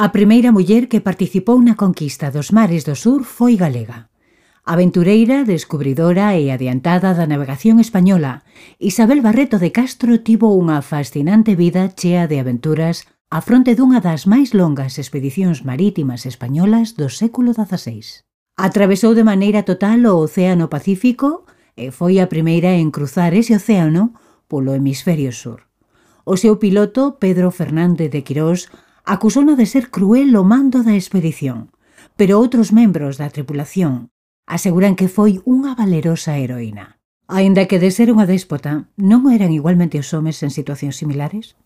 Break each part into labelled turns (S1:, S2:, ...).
S1: A primeira muller que participou na conquista dos mares do sur foi galega. Aventureira, descubridora e adiantada da navegación española, Isabel Barreto de Castro tivo unha fascinante vida chea de aventuras a fronte dunha das máis longas expedicións marítimas españolas do século XVI. Atravesou de maneira total o Océano Pacífico e foi a primeira en cruzar ese océano polo hemisferio sur. O seu piloto, Pedro Fernández de Quirós, acusouno de ser cruel o mando da expedición, pero outros membros da tripulación aseguran que foi unha valerosa heroína. Aínda que de ser unha déspota, non eran igualmente os homes en situacións similares?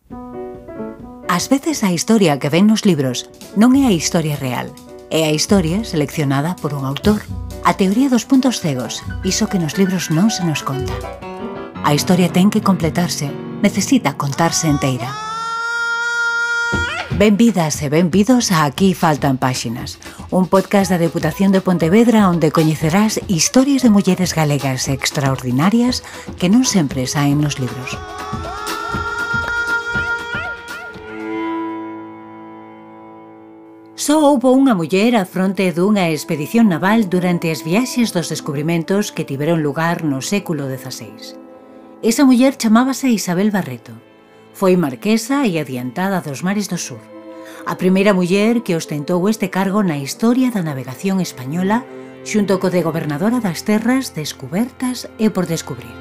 S2: Ás veces a historia que ven nos libros non é a historia real, é a historia seleccionada por un autor. A teoría dos puntos cegos, iso que nos libros non se nos conta. A historia ten que completarse, necesita contarse enteira. Benvidas e benvidos a Aquí faltan páxinas, un podcast da Deputación de Pontevedra onde coñecerás historias de mulleres galegas extraordinarias que non sempre saen nos libros. Só houbo unha muller a fronte dunha expedición naval durante as viaxes dos descubrimentos que tiveron lugar no século XVI. Esa muller chamábase Isabel Barreto. Foi marquesa e adiantada dos mares do sur. A primeira muller que ostentou este cargo na historia da navegación española xunto co de gobernadora das terras descubertas e por descubrir.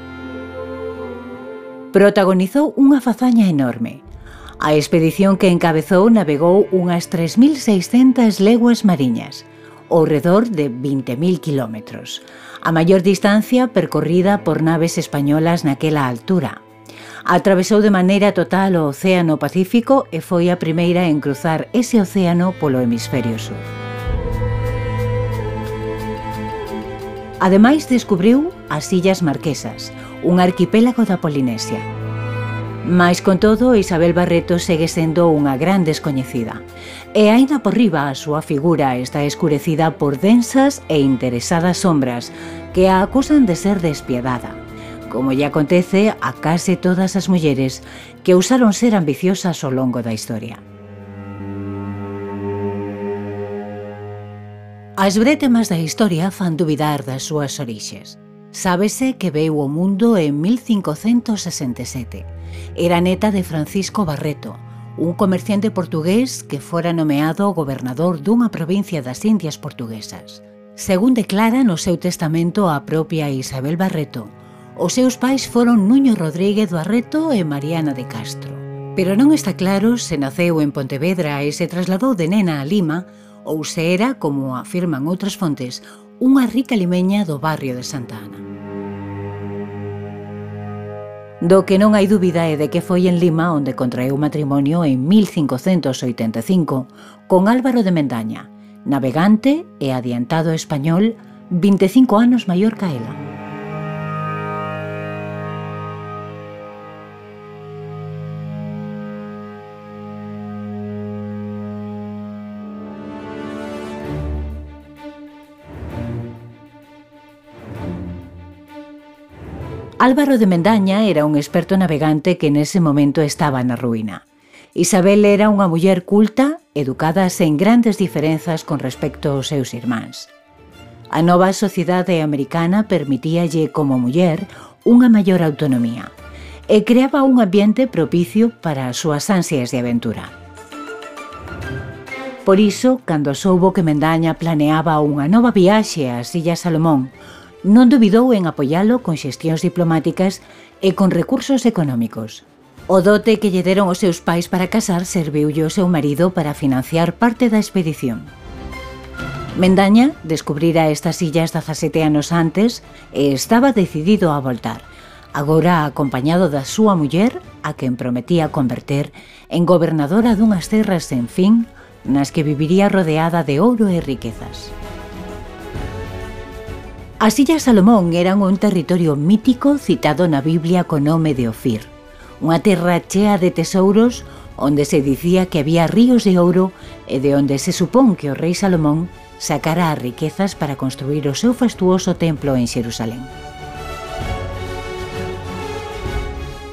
S2: Protagonizou unha fazaña enorme. A expedición que encabezou navegou unhas 3.600 leguas mariñas, ao redor de 20.000 kilómetros, a maior distancia percorrida por naves españolas naquela altura, Atravesou de maneira total o Océano Pacífico e foi a primeira en cruzar ese océano polo hemisferio sur. Ademais descubriu as Illas Marquesas, un arquipélago da Polinesia. Mais con todo, Isabel Barreto segue sendo unha gran descoñecida. E aínda por riba a súa figura está escurecida por densas e interesadas sombras que a acusan de ser despiadada como lle acontece a case todas as mulleres que usaron ser ambiciosas ao longo da historia. As brétemas da historia fan dubidar das súas orixes. Sábese que veu o mundo en 1567. Era neta de Francisco Barreto, un comerciante portugués que fora nomeado gobernador dunha provincia das Indias portuguesas. Según declara no seu testamento a propia Isabel Barreto, Os seus pais foron Nuño Rodríguez Barreto e Mariana de Castro. Pero non está claro se naceu en Pontevedra e se trasladou de nena a Lima ou se era, como afirman outras fontes, unha rica limeña do barrio de Santa Ana. Do que non hai dúbida é de que foi en Lima onde contraeu matrimonio en 1585 con Álvaro de Mendaña, navegante e adiantado español 25 anos maior que ela. Álvaro de Mendaña era un experto navegante que nese momento estaba na ruína. Isabel era unha muller culta, educada sen grandes diferenzas con respecto aos seus irmáns. A nova sociedade americana permitíalle como muller unha maior autonomía e creaba un ambiente propicio para as súas ansias de aventura. Por iso, cando soubo que Mendaña planeaba unha nova viaxe ás Illas Salomón non dubidou en apoialo con xestións diplomáticas e con recursos económicos. O dote que lle deron os seus pais para casar serviulle o seu marido para financiar parte da expedición. Mendaña descubrira estas illas 17 anos antes e estaba decidido a voltar, agora acompañado da súa muller, a quen prometía converter en gobernadora dunhas terras sen fin nas que viviría rodeada de ouro e riquezas. As Illas Salomón eran un territorio mítico citado na Biblia co nome de Ofir, unha terra chea de tesouros onde se dicía que había ríos de ouro e de onde se supón que o rei Salomón sacara as riquezas para construir o seu fastuoso templo en Xerusalén.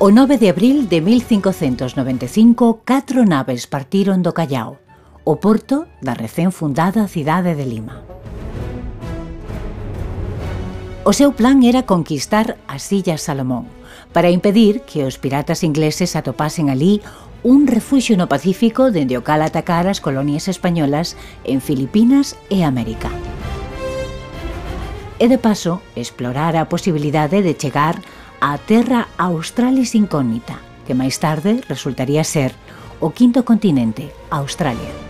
S2: O 9 de abril de 1595, catro naves partiron do Callao, o porto da recén fundada cidade de Lima. O seu plan era conquistar as Illas Salomón para impedir que os piratas ingleses atopasen ali un refuxio no Pacífico dende o cal atacar as colonias españolas en Filipinas e América. E de paso, explorar a posibilidade de chegar á Terra Australis Incógnita, que máis tarde resultaría ser o quinto continente, Australia.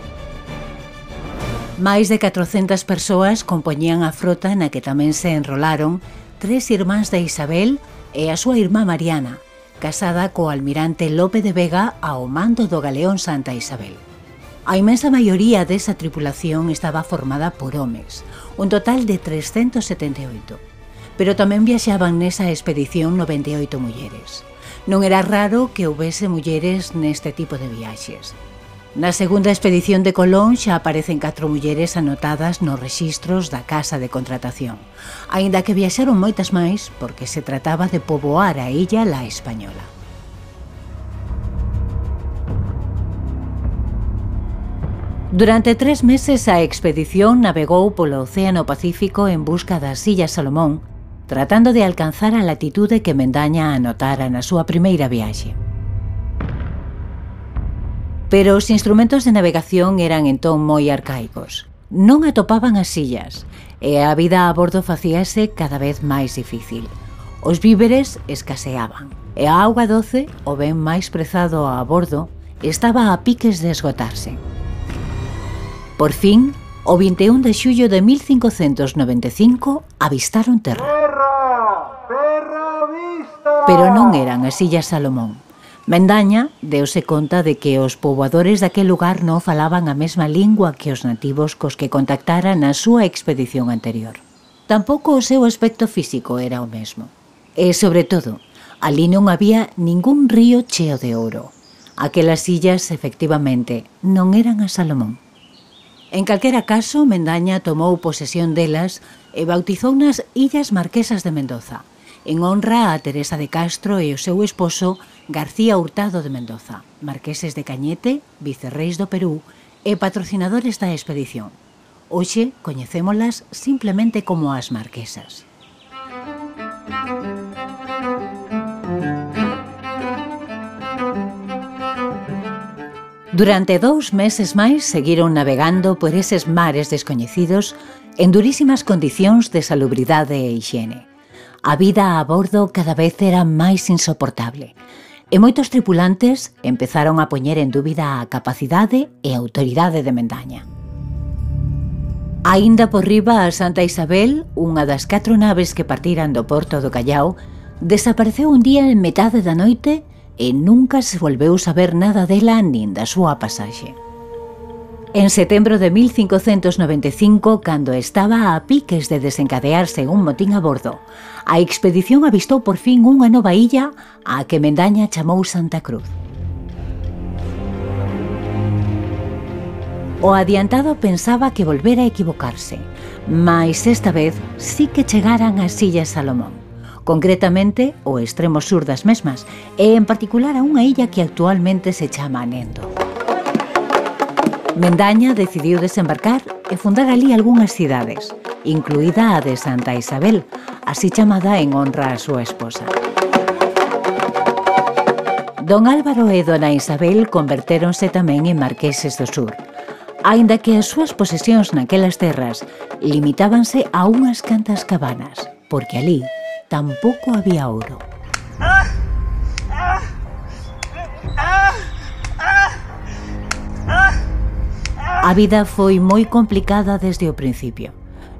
S2: Máis de 400 persoas compoñían a frota na que tamén se enrolaron tres irmáns de Isabel e a súa irmá Mariana, casada co almirante Lope de Vega ao mando do galeón Santa Isabel. A imensa maioría desa tripulación estaba formada por homes, un total de 378. Pero tamén viaxaban nesa expedición 98 mulleres. Non era raro que houvese mulleres neste tipo de viaxes. Na segunda expedición de Colón xa aparecen catro mulleres anotadas nos rexistros da Casa de Contratación, aínda que viaxaron moitas máis porque se trataba de poboar a illa la española. Durante tres meses a expedición navegou polo Océano Pacífico en busca das Illas Salomón, tratando de alcanzar a latitude que Mendaña anotara na súa primeira viaxe. Pero os instrumentos de navegación eran entón moi arcaicos. Non atopaban as sillas e a vida a bordo facíase cada vez máis difícil. Os víveres escaseaban e a auga doce, o ben máis prezado a bordo, estaba a piques de esgotarse. Por fin, o 21 de xullo de 1595 avistaron terra. Terra! Terra vista! Pero non eran as Illas Salomón. Mendaña deuse conta de que os poboadores daquel lugar non falaban a mesma lingua que os nativos cos que contactara na súa expedición anterior. Tampouco o seu aspecto físico era o mesmo. E, sobre todo, ali non había ningún río cheo de ouro. Aquelas illas, efectivamente, non eran a Salomón. En calquera caso, Mendaña tomou posesión delas e bautizounas Illas Marquesas de Mendoza – en honra a Teresa de Castro e o seu esposo García Hurtado de Mendoza, marqueses de Cañete, vicerreis do Perú e patrocinadores da expedición. Hoxe coñecémolas simplemente como as marquesas. Durante dous meses máis seguiron navegando por eses mares descoñecidos en durísimas condicións de salubridade e higiene a vida a bordo cada vez era máis insoportable e moitos tripulantes empezaron a poñer en dúbida a capacidade e a autoridade de Mendaña. Aínda por riba a Santa Isabel, unha das catro naves que partiran do porto do Callao, desapareceu un día en metade da noite e nunca se volveu saber nada dela nin da súa pasaxe. En setembro de 1595, cando estaba a piques de desencadearse un motín a bordo, a expedición avistou por fin unha nova illa a que Mendaña chamou Santa Cruz. O adiantado pensaba que volvera a equivocarse, mas esta vez sí que chegaran as Illas Salomón, concretamente o extremo sur das mesmas, e en particular a unha illa que actualmente se chama Nendo. Mendaña decidiu desembarcar e fundar ali algunhas cidades, incluída a de Santa Isabel, así chamada en honra a súa esposa. Don Álvaro e Dona Isabel convertéronse tamén en marqueses do sur, aínda que as súas posesións naquelas terras limitábanse a unhas cantas cabanas, porque ali tampouco había ouro. A vida foi moi complicada desde o principio.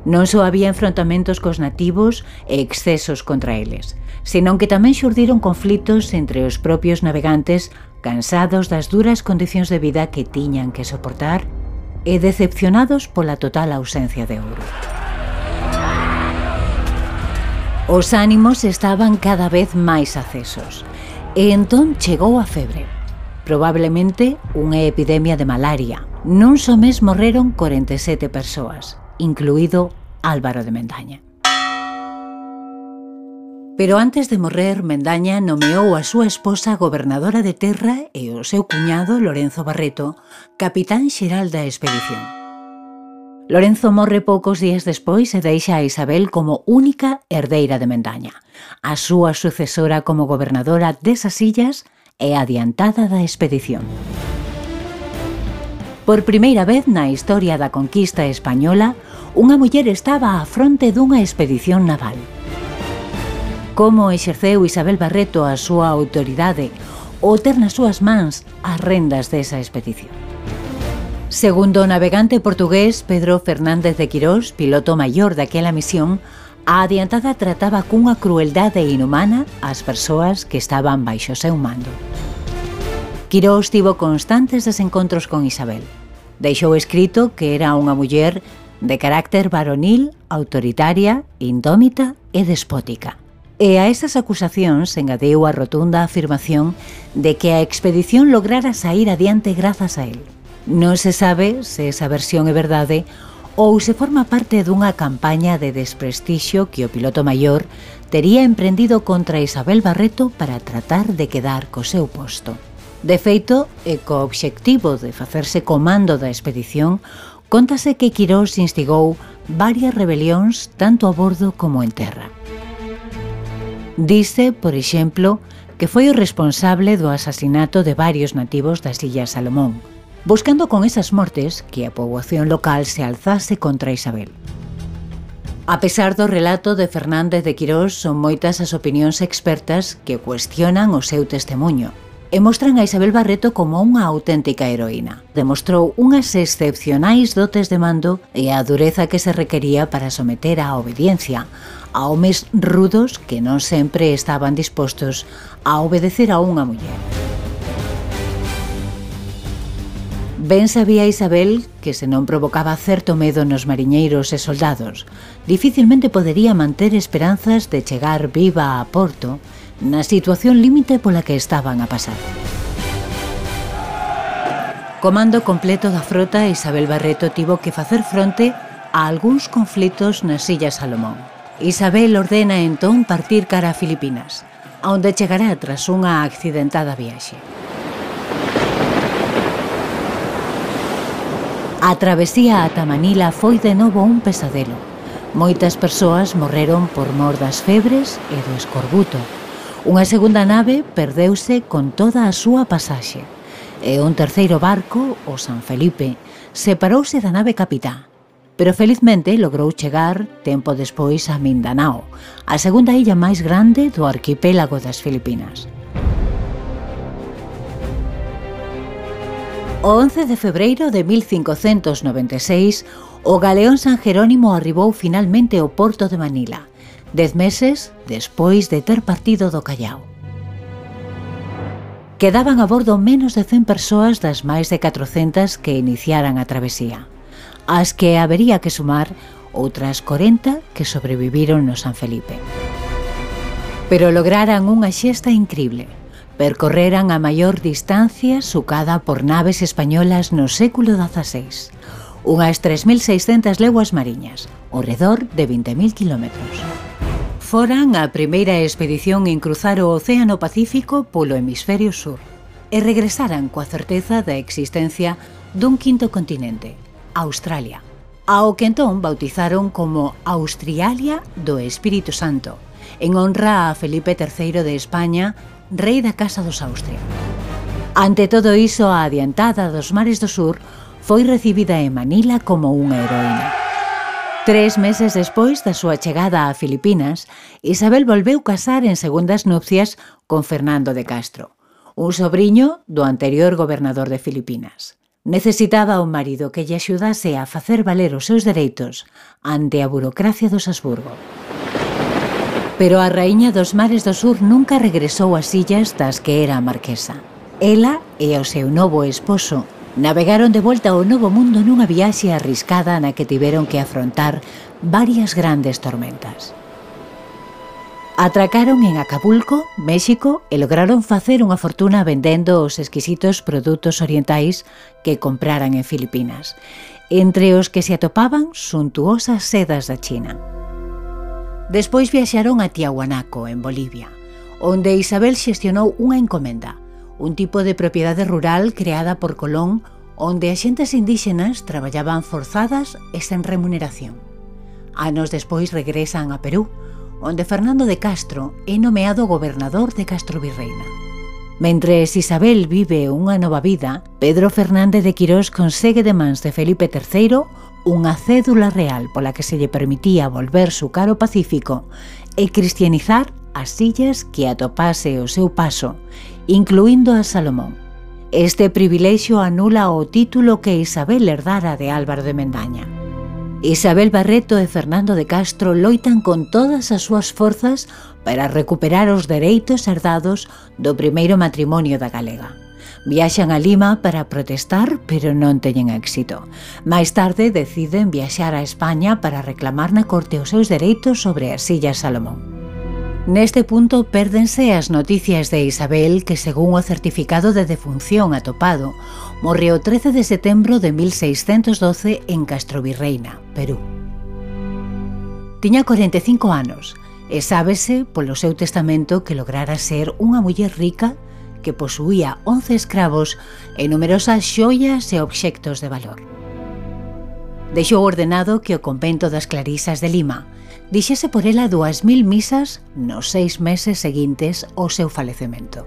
S2: Non só había enfrontamentos cos nativos e excesos contra eles, senón que tamén xurdiron conflitos entre os propios navegantes cansados das duras condicións de vida que tiñan que soportar e decepcionados pola total ausencia de ouro. Os ánimos estaban cada vez máis acesos, e entón chegou a febre, probablemente unha epidemia de malaria, Nun só mes morreron 47 persoas, incluído Álvaro de Mendaña. Pero antes de morrer, Mendaña nomeou a súa esposa gobernadora de Terra e o seu cuñado, Lorenzo Barreto, capitán xeral da expedición. Lorenzo morre poucos días despois e deixa a Isabel como única herdeira de Mendaña. A súa sucesora como gobernadora desas illas e adiantada da expedición. Por primeira vez na historia da conquista española, unha muller estaba á fronte dunha expedición naval. Como exerceu Isabel Barreto a súa autoridade ou ter nas súas mans as rendas desa expedición. Segundo o navegante portugués Pedro Fernández de Quirós, piloto maior daquela misión, a adiantada trataba cunha crueldade inhumana as persoas que estaban baixo seu mando. Quirós tivo constantes desencontros con Isabel. Deixou escrito que era unha muller de carácter varonil, autoritaria, indómita e despótica. E a esas acusacións engadiu a rotunda afirmación de que a expedición lograra sair adiante grazas a él. Non se sabe se esa versión é verdade ou se forma parte dunha campaña de desprestixio que o piloto maior tería emprendido contra Isabel Barreto para tratar de quedar co seu posto. De feito, e co obxectivo de facerse comando da expedición, contase que Quirós instigou varias rebelións tanto a bordo como en terra. Dice, por exemplo, que foi o responsable do asasinato de varios nativos das Illas Salomón, buscando con esas mortes que a poboación local se alzase contra Isabel. A pesar do relato de Fernández de Quirós, son moitas as opinións expertas que cuestionan o seu testemunho, e mostran a Isabel Barreto como unha auténtica heroína. Demostrou unhas excepcionais dotes de mando e a dureza que se requería para someter á obediencia a homes rudos que non sempre estaban dispostos a obedecer a unha muller. Ben sabía Isabel que se non provocaba certo medo nos mariñeiros e soldados, dificilmente podería manter esperanzas de chegar viva a Porto na situación límite pola que estaban a pasar. Comando completo da frota Isabel Barreto tivo que facer fronte a algúns conflitos nas Illas Salomón. Isabel ordena entón partir cara a Filipinas, onde chegará tras unha accidentada viaxe. A travesía ata Manila foi de novo un pesadelo. Moitas persoas morreron por mor das febres e do escorbuto. Unha segunda nave perdeuse con toda a súa pasaxe e un terceiro barco, o San Felipe, separouse da nave capitá. Pero felizmente logrou chegar tempo despois a Mindanao, a segunda illa máis grande do arquipélago das Filipinas. O 11 de febreiro de 1596, o galeón San Jerónimo arribou finalmente ao porto de Manila, dez meses despois de ter partido do Callao. Quedaban a bordo menos de 100 persoas das máis de 400 que iniciaran a travesía, as que habería que sumar outras 40 que sobreviviron no San Felipe. Pero lograran unha xesta incrible. Percorreran a maior distancia sucada por naves españolas no século XVI, unhas 3.600 leguas mariñas, ao redor de 20.000 kilómetros foran a primeira expedición en cruzar o Océano Pacífico polo hemisferio sur e regresaran coa certeza da existencia dun quinto continente, Australia, ao que entón bautizaron como Austrialia do Espírito Santo, en honra a Felipe III de España, rei da Casa dos Austria. Ante todo iso, a adiantada dos mares do sur foi recibida en Manila como unha heroína. Tres meses despois da súa chegada a Filipinas, Isabel volveu casar en segundas nupcias con Fernando de Castro, un sobrinho do anterior gobernador de Filipinas. Necesitaba un marido que lle axudase a facer valer os seus dereitos ante a burocracia dos Habsburgo. Pero a raíña dos mares do sur nunca regresou ás illas das que era a marquesa. Ela e o seu novo esposo Navegaron de volta ao novo mundo nunha viaxe arriscada na que tiveron que afrontar varias grandes tormentas. Atracaron en Acapulco, México, e lograron facer unha fortuna vendendo os exquisitos produtos orientais que compraran en Filipinas, entre os que se atopaban suntuosas sedas da China. Despois viaxaron a Tiahuanaco, en Bolivia, onde Isabel xestionou unha encomenda, un tipo de propiedade rural creada por Colón onde as xentes indíxenas traballaban forzadas e sen remuneración. Anos despois regresan a Perú, onde Fernando de Castro é nomeado gobernador de Castro Virreina. Mentres Isabel vive unha nova vida, Pedro Fernández de Quirós consegue de mans de Felipe III unha cédula real pola que se lle permitía volver su caro Pacífico e cristianizar as illas que atopase o seu paso, incluindo a Salomón. Este privilexio anula o título que Isabel herdara de Álvaro de Mendaña. Isabel Barreto e Fernando de Castro loitan con todas as súas forzas para recuperar os dereitos herdados do primeiro matrimonio da galega. Viaxan a Lima para protestar, pero non teñen éxito. Máis tarde deciden viaxar a España para reclamar na corte os seus dereitos sobre as Illas Salomón. Neste punto pérdense as noticias de Isabel que según o certificado de defunción atopado morreu 13 de setembro de 1612 en Castrovirreina, Perú. Tiña 45 anos e sábese polo seu testamento que lograra ser unha muller rica que posuía 11 escravos e numerosas xoias e obxectos de valor deixou ordenado que o convento das Clarisas de Lima dixese por ela 2.000 misas nos seis meses seguintes ao seu falecemento.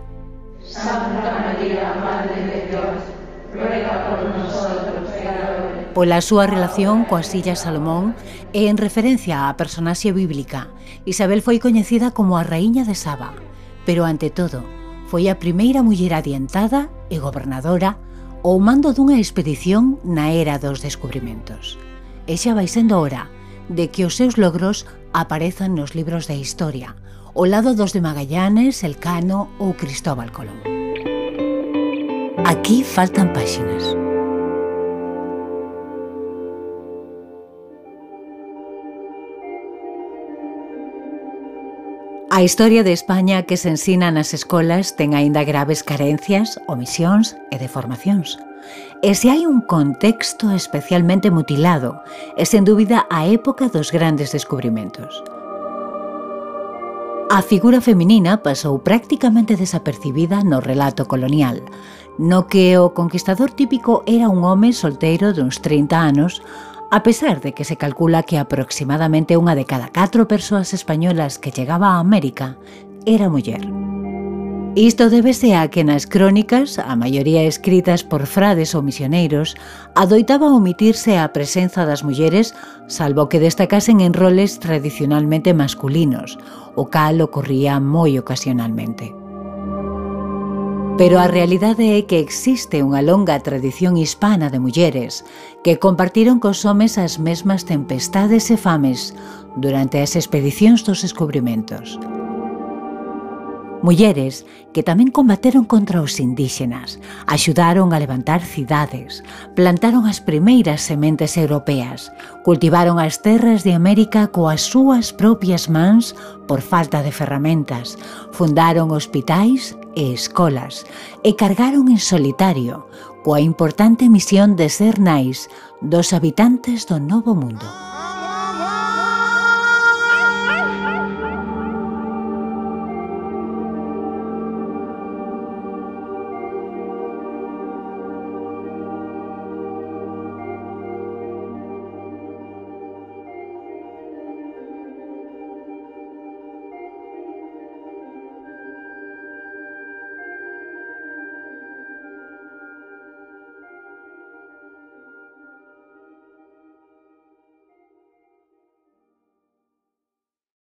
S2: Santa María, Madre de Dios, ruega por nosotros, pecadores. Pola súa relación coas Illas Salomón e en referencia á personaxe bíblica, Isabel foi coñecida como a Raíña de Saba, pero ante todo, foi a primeira muller adiantada e gobernadora ao mando dunha expedición na era dos descubrimentos. E xa vai sendo hora de que os seus logros aparezan nos libros de historia, ao lado dos de Magallanes, Elcano ou Cristóbal Colón. Aquí faltan páxinas. A historia de España que se ensina nas escolas ten aínda graves carencias, omisións e deformacións. E se hai un contexto especialmente mutilado, é sen dúbida a época dos grandes descubrimentos. A figura feminina pasou prácticamente desapercibida no relato colonial, no que o conquistador típico era un home solteiro duns 30 anos A pesar de que se calcula que aproximadamente unha de cada catro persoas españolas que chegaba a América era muller. Isto débese a que nas crónicas, a maioría escritas por frades ou misioneiros, adoitaba omitirse a presenza das mulleres, salvo que destacasen en roles tradicionalmente masculinos, o cal ocorría moi ocasionalmente. Pero a realidade é que existe unha longa tradición hispana de mulleres que compartiron cos homes as mesmas tempestades e fames durante as expedicións dos descubrimentos. Mulleres que tamén combateron contra os indíxenas, axudaron a levantar cidades, plantaron as primeiras sementes europeas, cultivaron as terras de América coas súas propias mans por falta de ferramentas, fundaron hospitais e escolas e cargaron en solitario coa importante misión de ser nais dos habitantes do Novo Mundo.